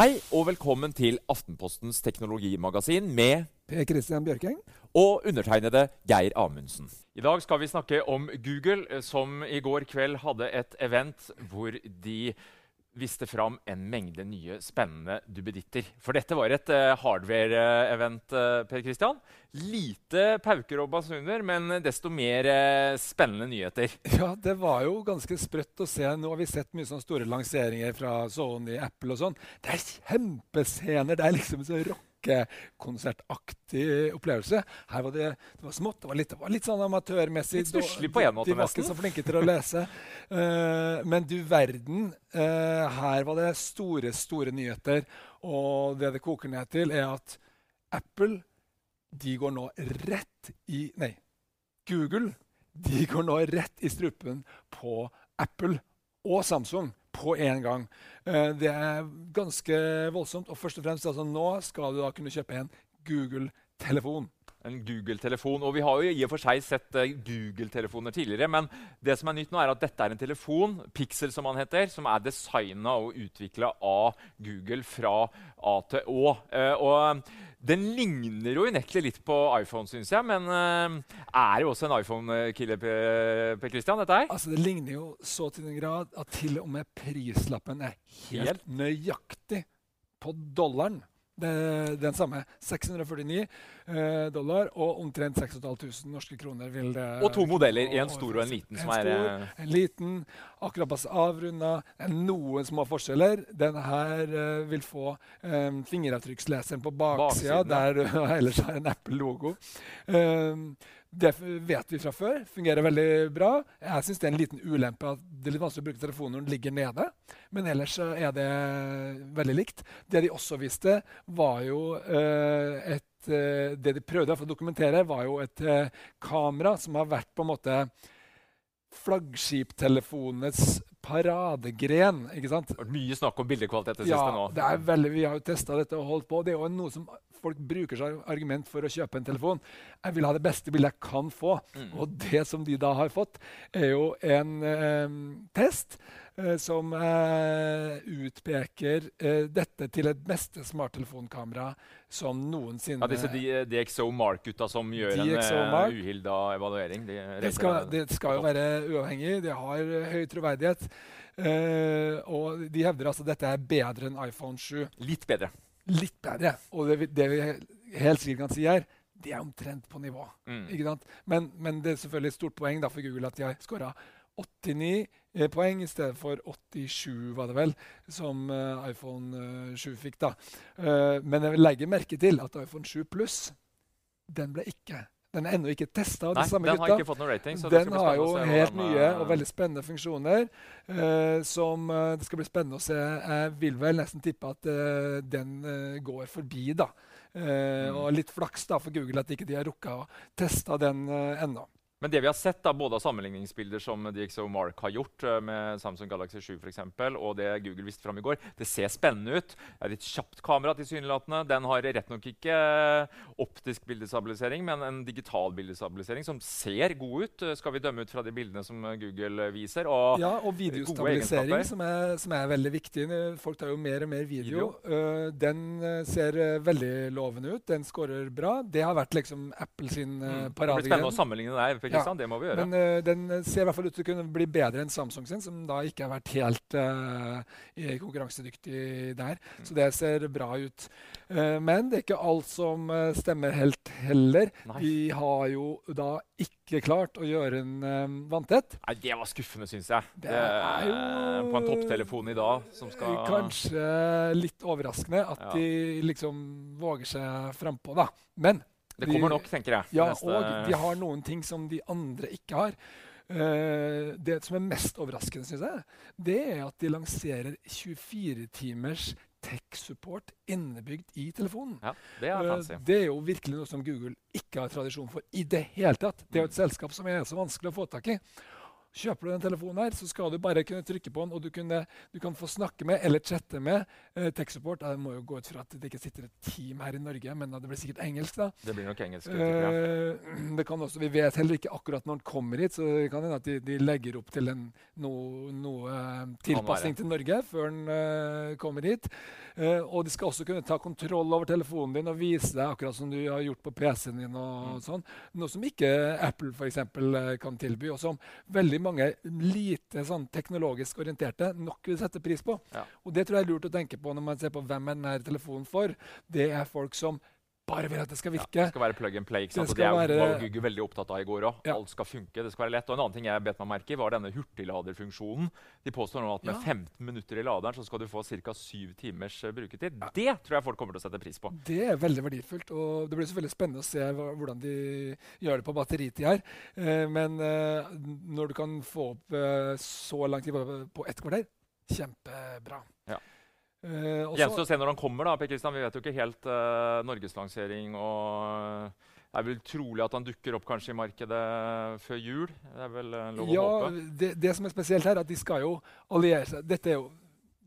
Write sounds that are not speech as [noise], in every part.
Hei og velkommen til Aftenpostens teknologimagasin med Per Christian Bjørking. og undertegnede Geir Amundsen. I dag skal vi snakke om Google, eh, som i går kveld hadde et event hvor de viste fram en mengde nye spennende duppeditter. For dette var et uh, hardware-event, Uh, Per Christian. Lite pauker og basuner, men desto mer uh, spennende nyheter. [laughs] Ja, det var jo ganske sprøtt å se. Nå har vi sett mye sånne store lanseringer fra Sony, Apple og sånn. Det er kjempescener. Det er liksom så rockekonsertaktig opplevelse. Her var det, det var smått, det var litt, det var litt sånn amatørmessig. Litt stusslig på en måte, De var ikke så flinke til å lese. Uh, [laughs] men du verden, uh, her var det store, store nyheter. Og det det koker ned til, er at Apple de går nå rett i Nei, Google de går nå rett i strupen på Apple og Samsung på en gang. Eh, det er ganske voldsomt. Og først og fremst, altså, nå skal du da kunne kjøpe en Google-telefon. En Google-telefon. Og vi har jo i og for seg sett eh, Google-telefoner tidligere, men det som er nytt nå er at dette er en telefon, Pixel som han heter, som er designa og utvikla av Google fra A til Å. Eh, og den ligner jo unektelig litt på iPhone, syns jeg, men uh, er jo også en iPhone-killer, Per Christian, dette her? Altså, Det ligner jo så til den grad at til og med prislappen er helt Helt. nøyaktig på dollaren. Den samme. 649 eh, dollar og omtrent 6500 norske kroner. vil det... Og to modeller, en stor og en liten, En som stor, eh, en liten, akkurat passe avrunda. Noen små forskjeller. Den her eh, vil få um, fingeravtrykksleseren på baksida, Baksiden, ja. der du [laughs] ellers har en Apple-logo. Um, det vet vi fra før. Fungerer veldig bra. Jeg syns det er en liten ulempe at det er litt vanskelig å bruke telefonen når den ligger nede. Men ellers er det veldig likt. Det de også viste, var jo eh, et eh, Det de prøvde å dokumentere, var jo et eh, kamera som har vært på en måte flaggskiptelefonenes paradegren. ikke sant? det har vært mye snakk om bildekvalitet det Ja, siste nå. det er veldig, vi har jo testa dette og holdt på. Det er jo noe som folk bruker som argument for å kjøpe en telefon. Jeg vil ha det beste bildet jeg kan få. Mm. Og det som de da har fått, er jo en eh, test som eh, utpeker eh, dette til et beste smarttelefonkamera som noensinne Ja, disse DXO Mark-gutta som gjør DxO en Mark. uh, uhilda evaluering. De Det skal, det skal jo være uavhengig. Det har eh, høy troverdighet. Eh, og de hevder altså at dette er bedre enn iPhone 7. Litt bedre. Litt bedre. Og det, det vi helt sikkert kan si her, det er omtrent på nivå. Mm. Men, men det er selvfølgelig et stort poeng for Google at de har skåra 89 eh, poeng i stedet for 87, var det vel, som eh, iPhone eh, 7 fikk. da. Eh, men jeg vil legge merke til at iPhone 7 Pluss den ble ikke Den er ennå ikke testa av de samme den har ikke fått noen rating. Så det Den har jo helt nye eh, og veldig spennende funksjoner. eh, som eh, det skal bli spennende å se. Jeg vil vel nesten tippe at eh, den eh, går forbi, da. Eh, Mm. Og litt flaks da for Google at ikke de har rukka å teste den ennå. Men det vi har sett, da, både av sammenligningsbilder som DXO Mark har gjort eh, med Samsung Galaxy 7 for eksempel, og det Google viste fram i går, det ser spennende ut. Det er et kjapt kamera tilsynelatende. Den har rett nok ikke eh, optisk bildestabilisering, men en digital bildestabilisering som ser god ut, eh, skal vi dømme ut fra de bildene som Google viser. Og Ja, og videostabilisering, som er, som er veldig viktig. Folk tar jo mer og mer video. Eh, den eh, ser veldig lovende ut. Den scorer bra. Det har vært liksom Apple sin uh, mm, det blir spennende å sammenligne det her. ja. Det må vi gjøre. Men uh, den ser i hvert fall ut til å kunne bli bedre enn Samsung sin, som da ikke har vært helt uh, konkurransedyktig der. Mm. Så det ser bra ut. Uh, men det er ikke alt som eh, stemmer helt heller. Nei. Vi har jo da ikke klart å gjøre en uh, vanntett. Nei, det var skuffende, syns jeg. Det er jo- Eh, På en topptelefon i dag som skal Eh, Kanskje litt overraskende at Ja. de liksom våger seg frampå, da. Men Det de- kommer nok, tenker jeg. Ja, Neste- og de har noen ting som de andre ikke har. Uh, det som er mest overraskende, syns jeg, det er at de lanserer 24 timers tech-support innebygd i telefonen. Ja, det er fancy. det er jo virkelig noe som Google ikke har tradisjon for i det hele tatt. Det er jo et selskap som er så vanskelig å få tak i. Kjøper du den telefonen, her, så skal du bare kunne trykke på den, og du, kunne, du kan få snakke med eller chatte med eh, tech support. Jeg må jo gå ut fra at det ikke sitter et team her i Norge, men det blir sikkert engelsk. da. Det blir nok engelsk. Eh, [clears throat] det kan også, vi vet heller ikke akkurat når den kommer hit, så det kan hende at de, de legger opp til en, noe, noe eh, tilpasning til Norge før den uh, kommer hit. Uh, og de skal også kunne ta kontroll over telefonen din og vise deg akkurat som du har gjort på PC-en din. og mm. sånn. Noe som ikke Apple for eksempel, kan tilby, og som veldig mange lite sånn, teknologisk orienterte nok vil sette pris på. Ja. Og Det tror jeg er lurt å tenke på når man ser på hvem er denne telefonen for. Det er folk som bare vil at det skal virke. Ja, det skal være plug and play. ikke sant? Det, det være... var Google veldig opptatt av i går òg. Ja. Alt skal funke. det skal være lett. Og En annen ting jeg bet meg merke i, var denne hurtigladerfunksjonen. De påstår nå at med ja. 15 minutter i laderen så skal du få ca. 7 timers uh, bruketid. Det tror jeg folk kommer til å sette pris på. Det er veldig verdifullt. og Det blir selvfølgelig spennende å se hvordan de gjør det på batteritid her. Uh, men uh, når du kan få opp så lang tid på ett kvarter, kjempebra. Ja. Uh, Gjenstår å se når han kommer. da, Per Kristian. Vi vet jo ikke helt uh, norgeslansering. og Det er vel trolig at han dukker opp kanskje i markedet før jul. Det er vel uh, lov ja, å håpe. Det, det, som er spesielt her, er at de skal jo alliere seg. Dette er jo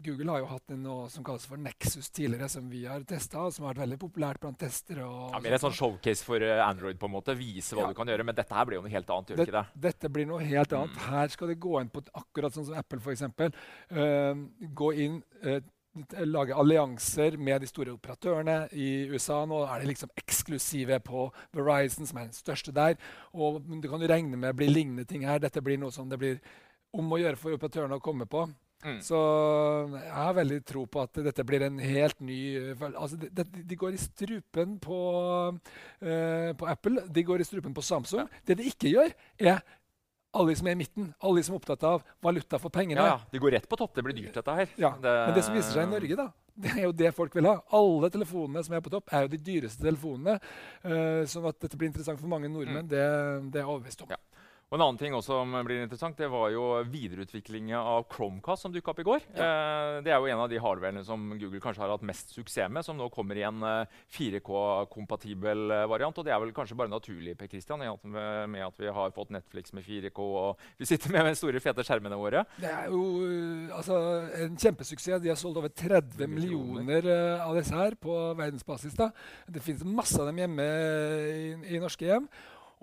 Google har jo hatt noe som kalles for Nexus tidligere, som vi har testa, som har vært veldig populært blant testere. ja, Mer en sånn showcase for Android, på en måte, vise hva ja. du kan gjøre. Men dette her blir jo noe helt annet. gjør det, ikke det? Dette blir noe helt annet. Mm. Her skal det gå inn på akkurat sånn som Apple, f.eks. Uh, gå inn uh, lage allianser med de store operatørene i USA. Nå er de liksom eksklusive på Verizon, som er den største der. Og du kan jo regne med blir lignende ting her. Dette blir noe som det blir om å gjøre for operatørene å komme på. Mm. Så jeg har veldig tro på at dette blir en helt ny altså de, de, de går i strupen på, uh, på, Apple, de går i strupen på Samsung. Det de ikke gjør, er alle de som er i midten, alle de som er opptatt av valuta for pengene. Ja, ja. De går rett på topp. Det blir dyrt, dette her. Ja, det... Men det som viser seg i Norge, da, det er jo det folk vil ha. Alle telefonene som er på topp, er jo de dyreste telefonene. Uh, sånn at dette blir interessant for mange nordmenn, mm. det, det, er jeg overbevist om. Ja. Og En annen ting som blir interessant, det var jo videreutviklingen av Chromecast som dukka opp i går. Ja. Eh, det er jo en av de hardwarene som Google kanskje har hatt mest suksess med, som nå kommer i en 4K-kompatibel eh, eh, variant. Og det er vel kanskje bare naturlig Per Christian, med at vi har fått Netflix med 4K og vi sitter med de store, fete skjermene våre. Det er jo altså, en kjempesuksess. De har solgt over 30 millioner av disse her på verdensbasis. da. Det finnes masse av dem hjemme i, i norske hjem.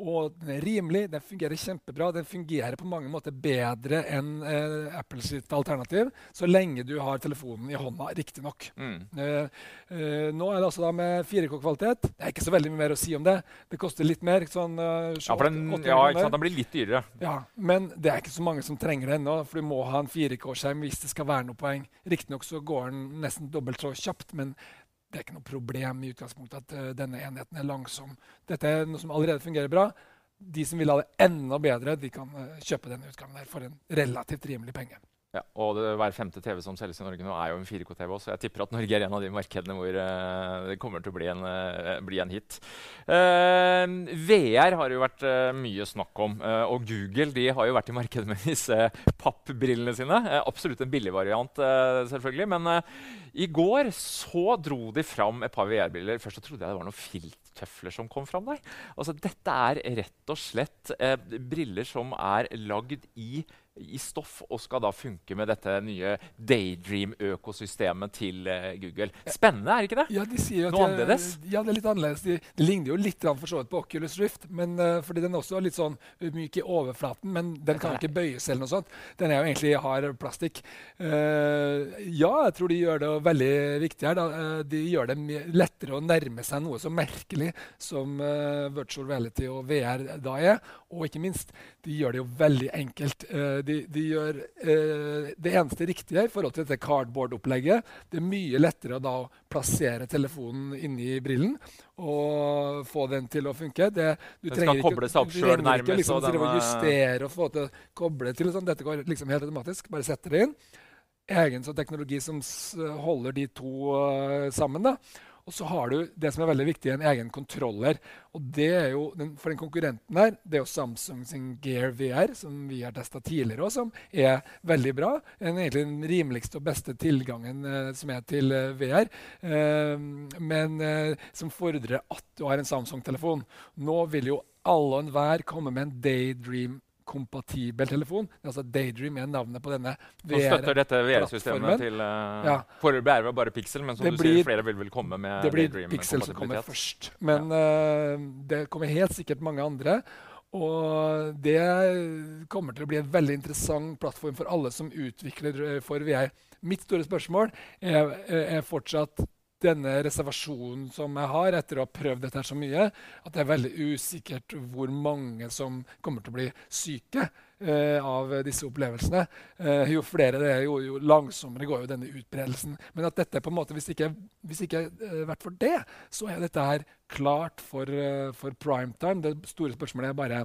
Og den er rimelig, den fungerer kjempebra. Den fungerer på mange måter bedre enn eh, sitt alternativ, så lenge du har telefonen i hånda, riktignok. Mm. Eh, eh, nå er det altså da med 4K-kvalitet. Det er ikke så veldig mye mer å si om det. Det koster litt mer. sånn uh, Ja, for den, ja, ikke sant? den blir litt dyrere. Ja, Men det er ikke så mange som trenger det ennå, for du må ha en 4K-skjerm hvis det skal være noe poeng. Riktignok går den nesten dobbelt så kjapt, men det er ikke noe problem i utgangspunktet at uh, denne enheten er langsom. Dette er noe som allerede fungerer bra. De som vil ha det enda bedre, de kan uh, kjøpe denne utgaven for en relativt rimelig penge. Ja, og det, Hver femte TV som selges i Norge nå, er jo en 4K-TV. Så jeg tipper at Norge er en av de markedene hvor uh, det kommer til å bli en, uh, bli en hit. Uh, VR har jo vært mye snakk om. og Google de har jo vært i markedet med disse pappbrillene sine. absolutt en billig variant, selvfølgelig. Men i går så dro de fram et par VR-briller. Først så trodde jeg det var noen filttøfler som kom fram der. Altså, dette er rett og slett briller som er lagd i i stoff og skal da funke med dette nye Daydream-økosystemet til uh, Google. Spennende, er ikke det? Ja, de sier at Noe annerledes? Ja, det er litt annerledes. De, det ligner jo litt for så vidt på Oculus Rift, men, uh, fordi den også er litt sånn myk i overflaten, men den kan ikke bøyes eller noe sånt. Den er jo egentlig hard plastikk. Uh, ja, jeg tror de gjør det veldig viktig her. Da. de gjør det lettere å nærme seg noe så merkelig som virtual reality og VR da er. Og ikke minst, de gjør det jo veldig enkelt. Uh, de, de, gjør uh, det eneste riktige i forhold til dette cardboard-opplegget. Det er mye lettere da å plassere telefonen inni brillen og få den til å funke. Det, du den skal koble seg opp sjøl nærmest. Ikke, liksom, denne... justere og få til å koble til. Sånn. Dette går liksom helt automatisk. Bare setter det inn. Egen teknologi som holder de to uh, sammen. da. Og så har du det som er veldig viktig, en egen kontroller. Og det er jo, den, For den konkurrenten her, det er jo Samsung sin Gear VR, som vi har testa tidligere, og som er veldig bra. Den egentlig den rimeligste og beste tilgangen eh, som er til eh, VR. Eh, men som fordrer at du har en Samsung-telefon. Nå vil jo alle og enhver komme med en Daydream VR-kompatibel telefon. Altså Daydream er navnet på denne Som støtter dette VR-systemet til uh, Ja. Foreløpig er det bare Pixel, men som Det du blir- sier, flere vil vel komme med Daydream. Det blir Daydream Pixel som kommer først. Men eh, det kommer helt sikkert mange andre. Og det kommer til å bli en veldig interessant plattform for alle som utvikler eh, for VR. Mitt store spørsmål er, er fortsatt denne reservasjonen som jeg har etter å ha prøvd dette her så mye, at det er veldig usikkert hvor mange som kommer til å bli syke eh, av disse opplevelsene. Eh, jo flere det er, jo, jo langsommere går jo denne utbredelsen. Men at dette på en måte, hvis ikke, hvis ikke eh, vært for det, så er dette her klart for, eh, for primetime. Det store spørsmålet er bare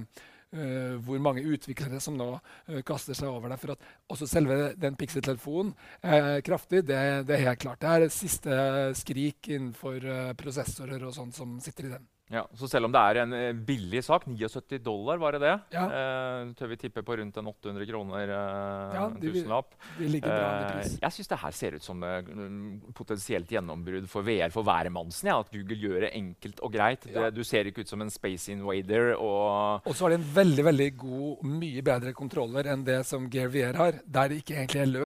eh, hvor mange utviklere som nå uh, kaster seg over det. For at også selve den Pixie-telefonen er kraftig. Det, det er helt klart. Det er siste skrik innenfor eh, prosessorer og sånt som sitter i den. Ja, så selv om det er en eh, billig sak, 79 dollar, var det det? Ja. Eh, tør vi tippe på rundt en 800 kroner, eh, Ja, en tusenlapp. Eh, jeg syns det her ser ut som eh, mm, potensielt gjennombrudd for VR for hvermannsen. Ja, at Google gjør det enkelt og greit. Det, du ser ikke ut som en space invader. Og Og så har de en veldig veldig god, mye bedre kontroller enn det som Gear VR har, der det ikke egentlig er løst.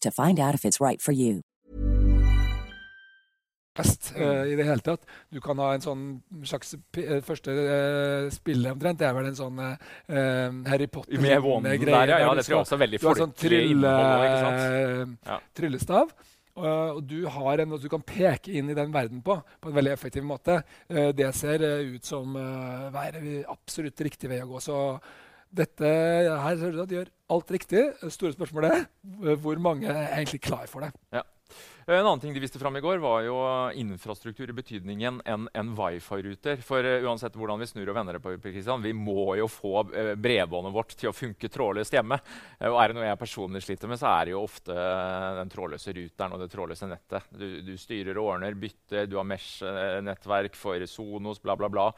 to find out if it's right for you. best eh, i det hele tatt. Du kan ha en sånn slags p eh, første uh, spille omtrent. Det er vel en sånn uh, Harry Potter Med vånden der, ja. Ja, det tror jeg også er veldig folkelig. sånn trylle? Ja. tryllestav. Og, og du har en du kan peke inn i den verden på på en veldig effektiv måte. Det ser ut som uh, være absolutt riktig vei å gå. Så dette her ser du at de gjør alt riktig. Store spørsmålet er hvor mange er egentlig klar for det. Ja. En annen ting de viste fram i går, var jo infrastruktur i betydningen enn en wifi-ruter. For uh, uansett hvordan vi snur og vender det på, Kristian, vi må jo få bredbåndet vårt til å funke trådløst hjemme. Og er det noe jeg personlig sliter med, så er det jo ofte den trådløse ruteren og det trådløse nettet. Du, du styrer og ordner, bytter, du har Mesh-nettverk for Sonos, bla, bla, bla.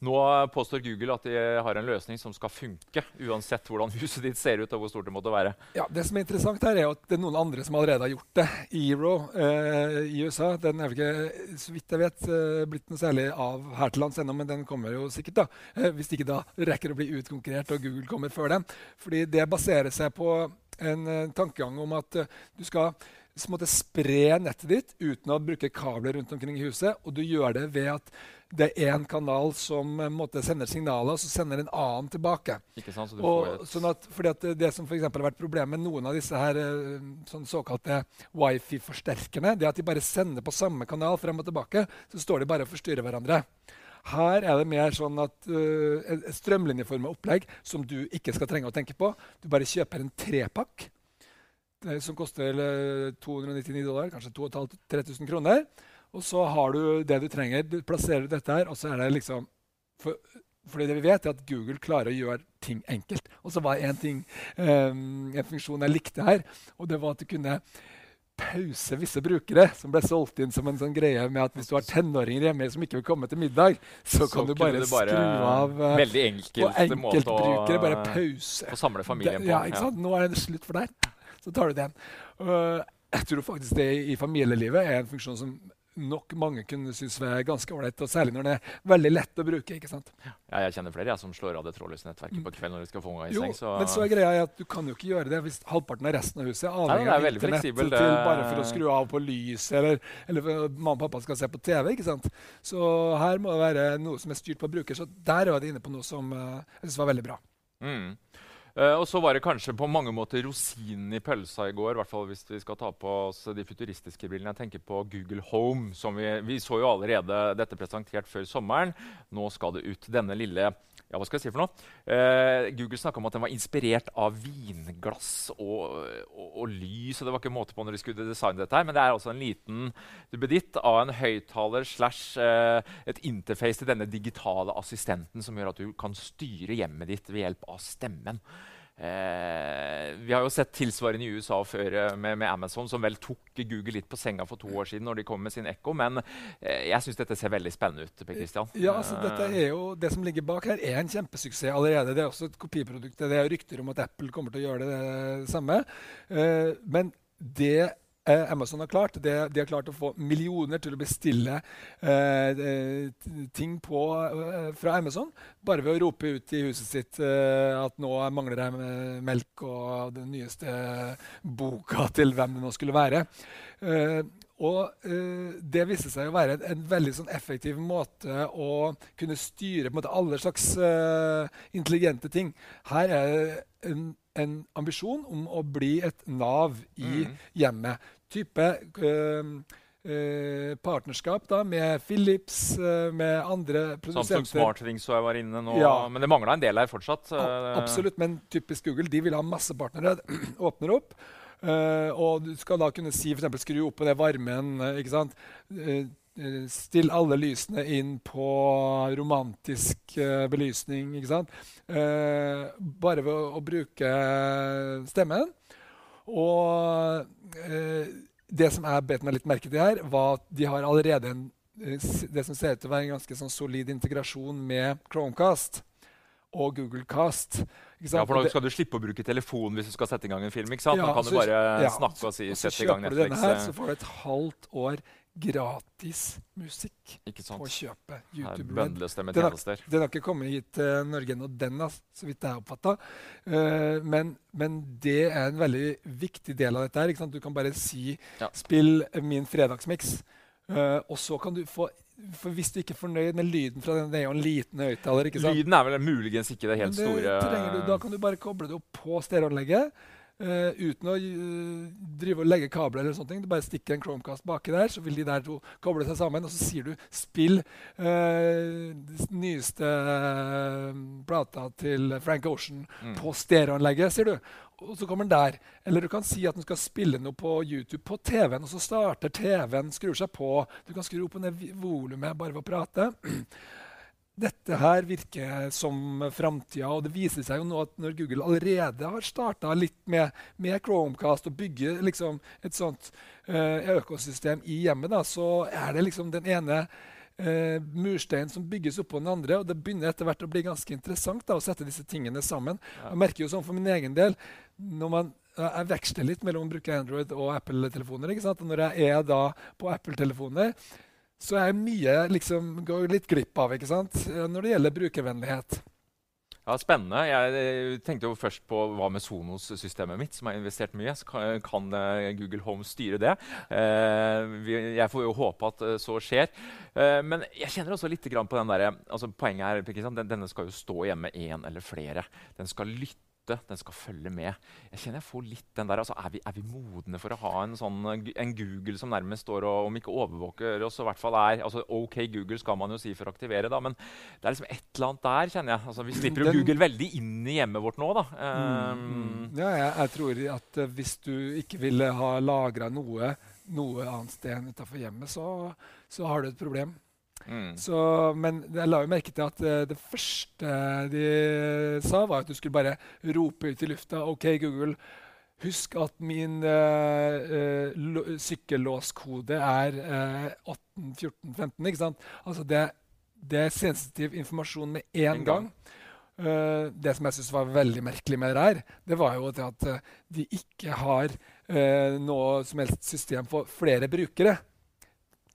Nå påstår Google at de har en løsning som skal funke, uansett hvordan [laughs] huset ditt ser ut og hvor stort det måtte være. Ja, Det som er interessant her, er at det er noen andre som allerede har gjort det. Eero eh, i USA den er ikke, så vidt jeg vet, uh, blitt noe særlig av her til lands ennå, men den kommer jo sikkert. da. Uh, hvis ikke da rekker å bli utkonkurrert og Google kommer før dem. Fordi det baserer seg på en, tankegang om at uh, du skal måtte spre nettet ditt uten å bruke kabler rundt omkring i huset. Og du gjør det ved at det er én kanal som måtte sender signaler, og så sender en annen tilbake. Ikke sant, så og, sånn at, fordi at Det som for har vært problemet med noen av disse her, eh, sånn såkalte wifi-forsterkerne, det er at de bare sender på samme kanal frem og tilbake. Så står de bare og forstyrrer hverandre. Her er det mer sånn at uh, et strømlinjeformet opplegg som du ikke skal trenge å tenke på. Du bare kjøper en trepakk som koster 299 dollar, kanskje 2500-3000 kroner. Og så har du det du trenger. Du plasserer dette her, og så er det liksom for, fordi det vi vet, er at Google klarer å gjøre ting enkelt. Og så var en, ting, um, en funksjon jeg likte her, og det var at du kunne pause visse brukere, som ble solgt inn som en sånn greie med at hvis du har tenåringer hjemme som ikke vil komme til middag, så, så kan du bare, bare skru av uh, Veldig enkelt og enkeltbrukere. Bare pause. Og samle familien på. Ja, ikke sant? Nå er det slutt for deg. Så tar du den. Uh, jeg tror faktisk det i familielivet er en funksjon som nok mange kunne synes er ganske ålreit. Særlig når den er veldig lett å bruke. ikke sant? Ja, jeg kjenner flere jeg, som slår av det trådløse nettverket på kvelden når de skal få i jo, seng. Så... Men så er greia at du kan jo ikke gjøre det hvis halvparten av resten av huset er avhengig av internett til, til bare for å skru av på lyset, eller, eller mamma og pappa skal se på TV. ikke sant? Så her må det være noe som er styrt på bruker. Så der var de inne på noe som uh, jeg synes var veldig bra. Mm. Uh, og så var det kanskje på mange måter rosinen i pølsa i går. I hvert fall hvis vi skal ta på oss de futuristiske brillene. Jeg tenker på Google Home. som Vi, vi så jo allerede dette presentert før sommeren. Nå skal det ut denne lille ja, hva skal jeg si for noe? Eh, Google snakka om at den var inspirert av vinglass og, og, og, lys. og Det var ikke måte på når de skulle designe dette. her, Men det er altså en liten duppeditt av en høyttaler slash uh, et interface til denne digitale assistenten som gjør at du kan styre hjemmet ditt ved hjelp av stemmen. Eh, vi har jo sett tilsvarende i USA før eh, med, med, Amazon, som vel tok Google litt på senga for to år siden når de kom med sin Echo. Men eh, jeg syns dette ser veldig spennende ut. Per Christian. Ja, altså, dette er jo, Det som ligger bak her, er en kjempesuksess allerede. Det er også et kopiprodukt. Det er rykter om at Apple kommer til å gjøre det, det samme. Eh, men det eh, Amazon har klart. Det, de har klart å få millioner til å bestille eh, ting på, eh, fra Amazon bare ved å rope ut i huset sitt eh, at nå mangler det melk og den nyeste boka til hvem det nå skulle være. Eh, og uh, Det viste seg å være en, en veldig sånn effektiv måte å kunne styre måte, alle slags uh, intelligente ting. Her er en en ambisjon om å bli et nav i mm. hjemmet. Type øh, øh, partnerskap da, med Philips, øh, med andre produsenter. Samsung SmartRings jeg var inne nå, ja. men det mangla en del her fortsatt. Absolutt, men typisk Google de vil ha masse partnere. [clears throat] Åpner opp. Uh, og du skal da kunne si f.eks. skru opp på det varmen. Ikke sant? Uh, still alle lysene inn på romantisk uh, belysning. ikke sant? Uh, bare ved å, bruke stemmen. Og det som jeg bet meg litt merke til her, var at de har allerede en, det som ser ut til å være en ganske sånn solid integrasjon med Chromecast og Google Cast. Ja, for Nå skal du slippe å bruke telefon hvis du skal sette i gang en film. ikke sant? Ja, nå kan så, du bare ja, snakke og si 'sette i gang Netflix'. Så kjøper du denne Her, så får du et halvt år gratis musikk på kjøpet. YouTube Red. Den, har, den har ikke kommet hit til Norge ennå, den, så vidt jeg har oppfatta. Uh, eh, men, men, det er en veldig viktig del av dette. her. Du kan bare si ja. 'spill min fredagsmiks', uh, og så kan du få for Hvis du ikke er fornøyd med lyden fra den, det er jo en liten høyttaler Lyden er vel muligens ikke det helt det store du, Da kan du bare koble det opp på stereoanlegget. Eh, uten å uh, drive og legge kabler. eller sånne ting. Du bare stikker en Chromecast baki der, så vil de der to koble seg sammen. Og så sier du 'spill uh, nyeste plata til Frank Ocean på stereoanlegget', sier du. Og så kommer den der. Eller du kan si at den skal spille noe på YouTube på TV-en, og så starter TV-en, skrur seg på. Du kan skru opp og ned volumet bare ved å prate. [clears throat] Dette her virker som framtida, og det viser seg jo nå at når Google allerede har starta litt med, med Chromecast og bygger liksom et sånt uh, økosystem i hjemmet, da, så er det liksom den ene uh, mursteinen som bygges oppå den andre. og Det begynner etter hvert å bli ganske interessant da, å sette disse tingene sammen. Jeg merker jo sånn for min egen del når man jeg veksler litt mellom å bruke Android og Apple-telefoner. ikke sant? Og når jeg er da på Apple-telefoner, så er mye liksom går litt glipp av ikke sant? Eh, når det gjelder brukervennlighet. Ja, Spennende. Jeg tenkte jo først på hva med Sonos-systemet mitt, som har investert mye Så kan, eh, Google Home styre det? Eh, jeg får jo håpe at så skjer. Men jeg kjenner også litt på den der, altså Poenget her? Denne skal jo stå hjemme én eller flere. Den skal lytte. Den skal følge med. Jeg kjenner jeg får litt den der, altså Er vi, er vi modne for å ha en sånn en Google som nærmest står og om ikke overvåker oss, så i hvert fall er altså OK Google skal man jo si for å aktivere, da, men det er liksom et eller annet der, kjenner jeg. Altså, vi slipper jo Den- Google veldig inn i hjemmet vårt nå, da. Um, Ja, jeg, jeg tror at eh, hvis du ikke ville ha lagra noe noe annet sted enn utafor hjemmet, så, så har du et problem. Mm. Så, men jeg la jo merke til at eh, det første de sa, var at du skulle bare rope ut i lufta OK, Google, husk at min uh, sykkellåskode er uh, 181415. Ikke sant? Altså det, det er sensitiv informasjon med én En gang. gang. Uh, det som jeg syns var veldig merkelig med det her, det var jo det at de ikke har uh, noe som helst system for flere brukere.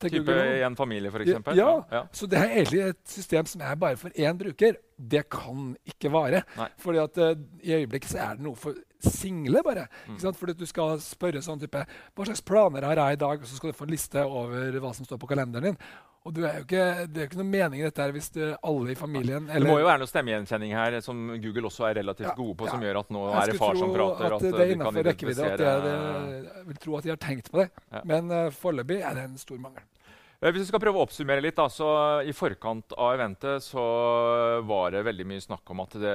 Type i en familie, f.eks.? Ja, ja. Så det er egentlig et system som er bare for én bruker. Det kan ikke vare. Nei. Fordi at eh, I øyeblikket så er det noe for single, bare. Mm. Fordi du skal spørre sånn type Hva slags planer har jeg i dag? Og så skal du få en liste over hva som står på kalenderen din. Og du er jo ikke, det er ikke noe mening i dette her hvis det, alle i familien Det må jo være noe stemmegjenkjenning her, som Google også er relativt Ja, gode på, ja. som gjør at nå er det far som prater. At, At, det er innafor rekkevidde. At det, det, jeg vil tro at de har tenkt på det. Ja. Men uh, foreløpig er det en stor mangel. Eh, Hvis vi skal prøve å oppsummere litt, da, så I forkant av eventet så var det veldig mye snakk om at det,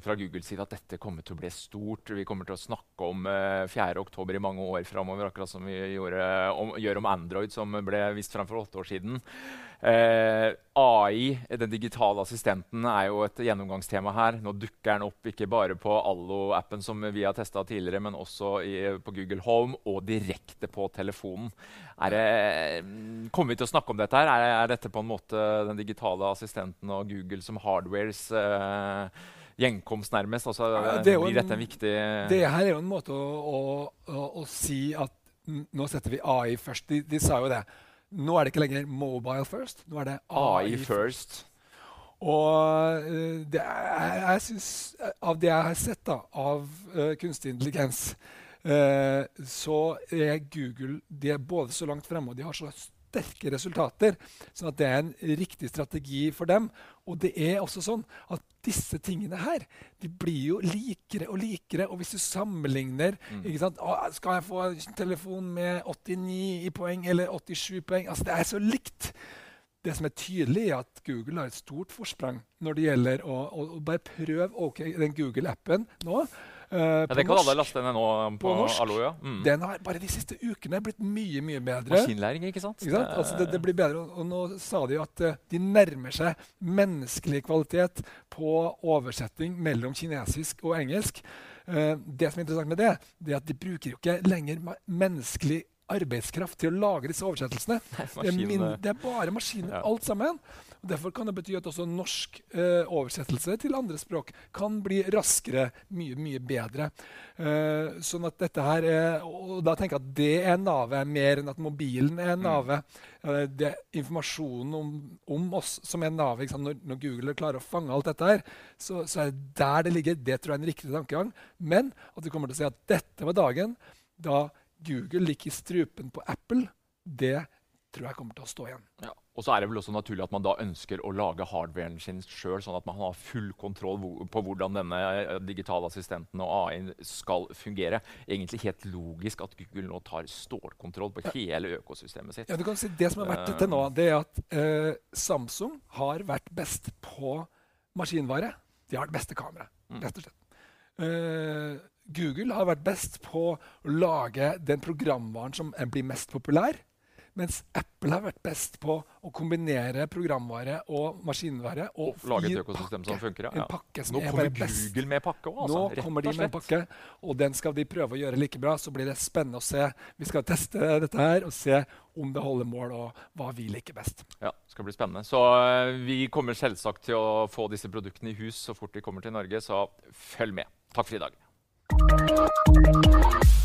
fra Googles side at dette kommer til å bli stort. Vi kommer til å snakke om eh, 4.10 i mange år framover, akkurat som vi gjorde om, gjør om Android, som ble vist fram for åtte år siden. Eh, AI, den digitale assistenten, er jo et gjennomgangstema her. Nå dukker den opp ikke bare på Allo-appen, som vi har testa tidligere, men også i, på Google Home og direkte på telefonen. Er det, mm, kommer vi til å snakke om dette? her? Er, er dette på en måte den digitale assistenten og Google som hardwares eh, gjenkomst, nærmest? Altså, Ja, det blir dette en viktig Det her er jo en måte å, å, å, å si at nå setter vi AI først. De, de sa jo det. Nå er det ikke lenger mobile first. Nå er det AI, AI first? Og eh, det er, jeg synes, eh, av det jeg har sett da, av uh, kunstig intelligens, uh, så er Google de er både så langt fremme og de har så sterke resultater. sånn at det er en riktig strategi for dem. Og det er også sånn at disse tingene her de blir jo likere og likere. Og hvis du sammenligner ikke sant? Å, Skal jeg få telefon med 89 i poeng eller 87 poeng? Altså, det er så likt. Det som er tydelig, er at Google har et stort forsprang når det gjelder å, å, å bare prøve okay, den Google-appen nå. Eh, Ja, det kan alle norsk. laste ned nå på, På norsk. Allo. Ja. Mm. Den har bare de siste ukene blitt mye mye bedre. Maskinlæring, ikke sant? Ikke sant? Altså det, det blir bedre, og, nå sa de jo at uh, de nærmer seg menneskelig kvalitet på oversetting mellom kinesisk og engelsk. Uh, det som er interessant med det, det er at de bruker jo ikke lenger menneskelig menneskelig arbeidskraft til å lage disse oversettelsene. [laughs] Det er, min, det er bare maskiner, Ja. alt sammen. Og derfor kan det bety at også norsk eh, oversettelse til andre språk kan bli raskere, mye, mye bedre. Eh, sånn at dette her er, Og da tenker jeg at det er navet mer enn at mobilen er navet. Eh, det er informasjonen om, om oss som er navet. Når, når Google klarer å fange alt dette her, så, så er det der det ligger. Det tror jeg er en riktig tankegang. Men at vi kommer til å si at dette var dagen da Google ligger i strupen på Apple, det tror jeg kommer til å stå igjen. Ja. Og så er det vel også naturlig at man da ønsker å lage hardwaren sin sjøl, sånn at man har full kontroll på hvordan denne eh, digitale assistenten og AI skal fungere. Egentlig helt logisk at Google nå tar stålkontroll på hele økosystemet sitt. Ja, du kan si Det som har vært til nå, det er at eh, Samsung har vært best på maskinvare. De har det beste kameraet, Mm. rett og slett. Eh, Google har vært best på å lage den programvaren som blir mest populær. Mens Apple har vært best på å kombinere programvare og maskinvare. Og, Og lage et økosystem som funker, ja. En pakke som Nå er kommer best. Google med pakke òg, altså. Nå kommer de med en pakke, og den skal de prøve å gjøre like bra. Så blir det spennende å se. Vi skal teste dette her og se om det holder mål, og hva vi liker best. Ja, det skal bli spennende. Så eh, vi kommer selvsagt til å få disse produktene i hus så fort de kommer til Norge, så følg med. Takk for i dag. Thank you.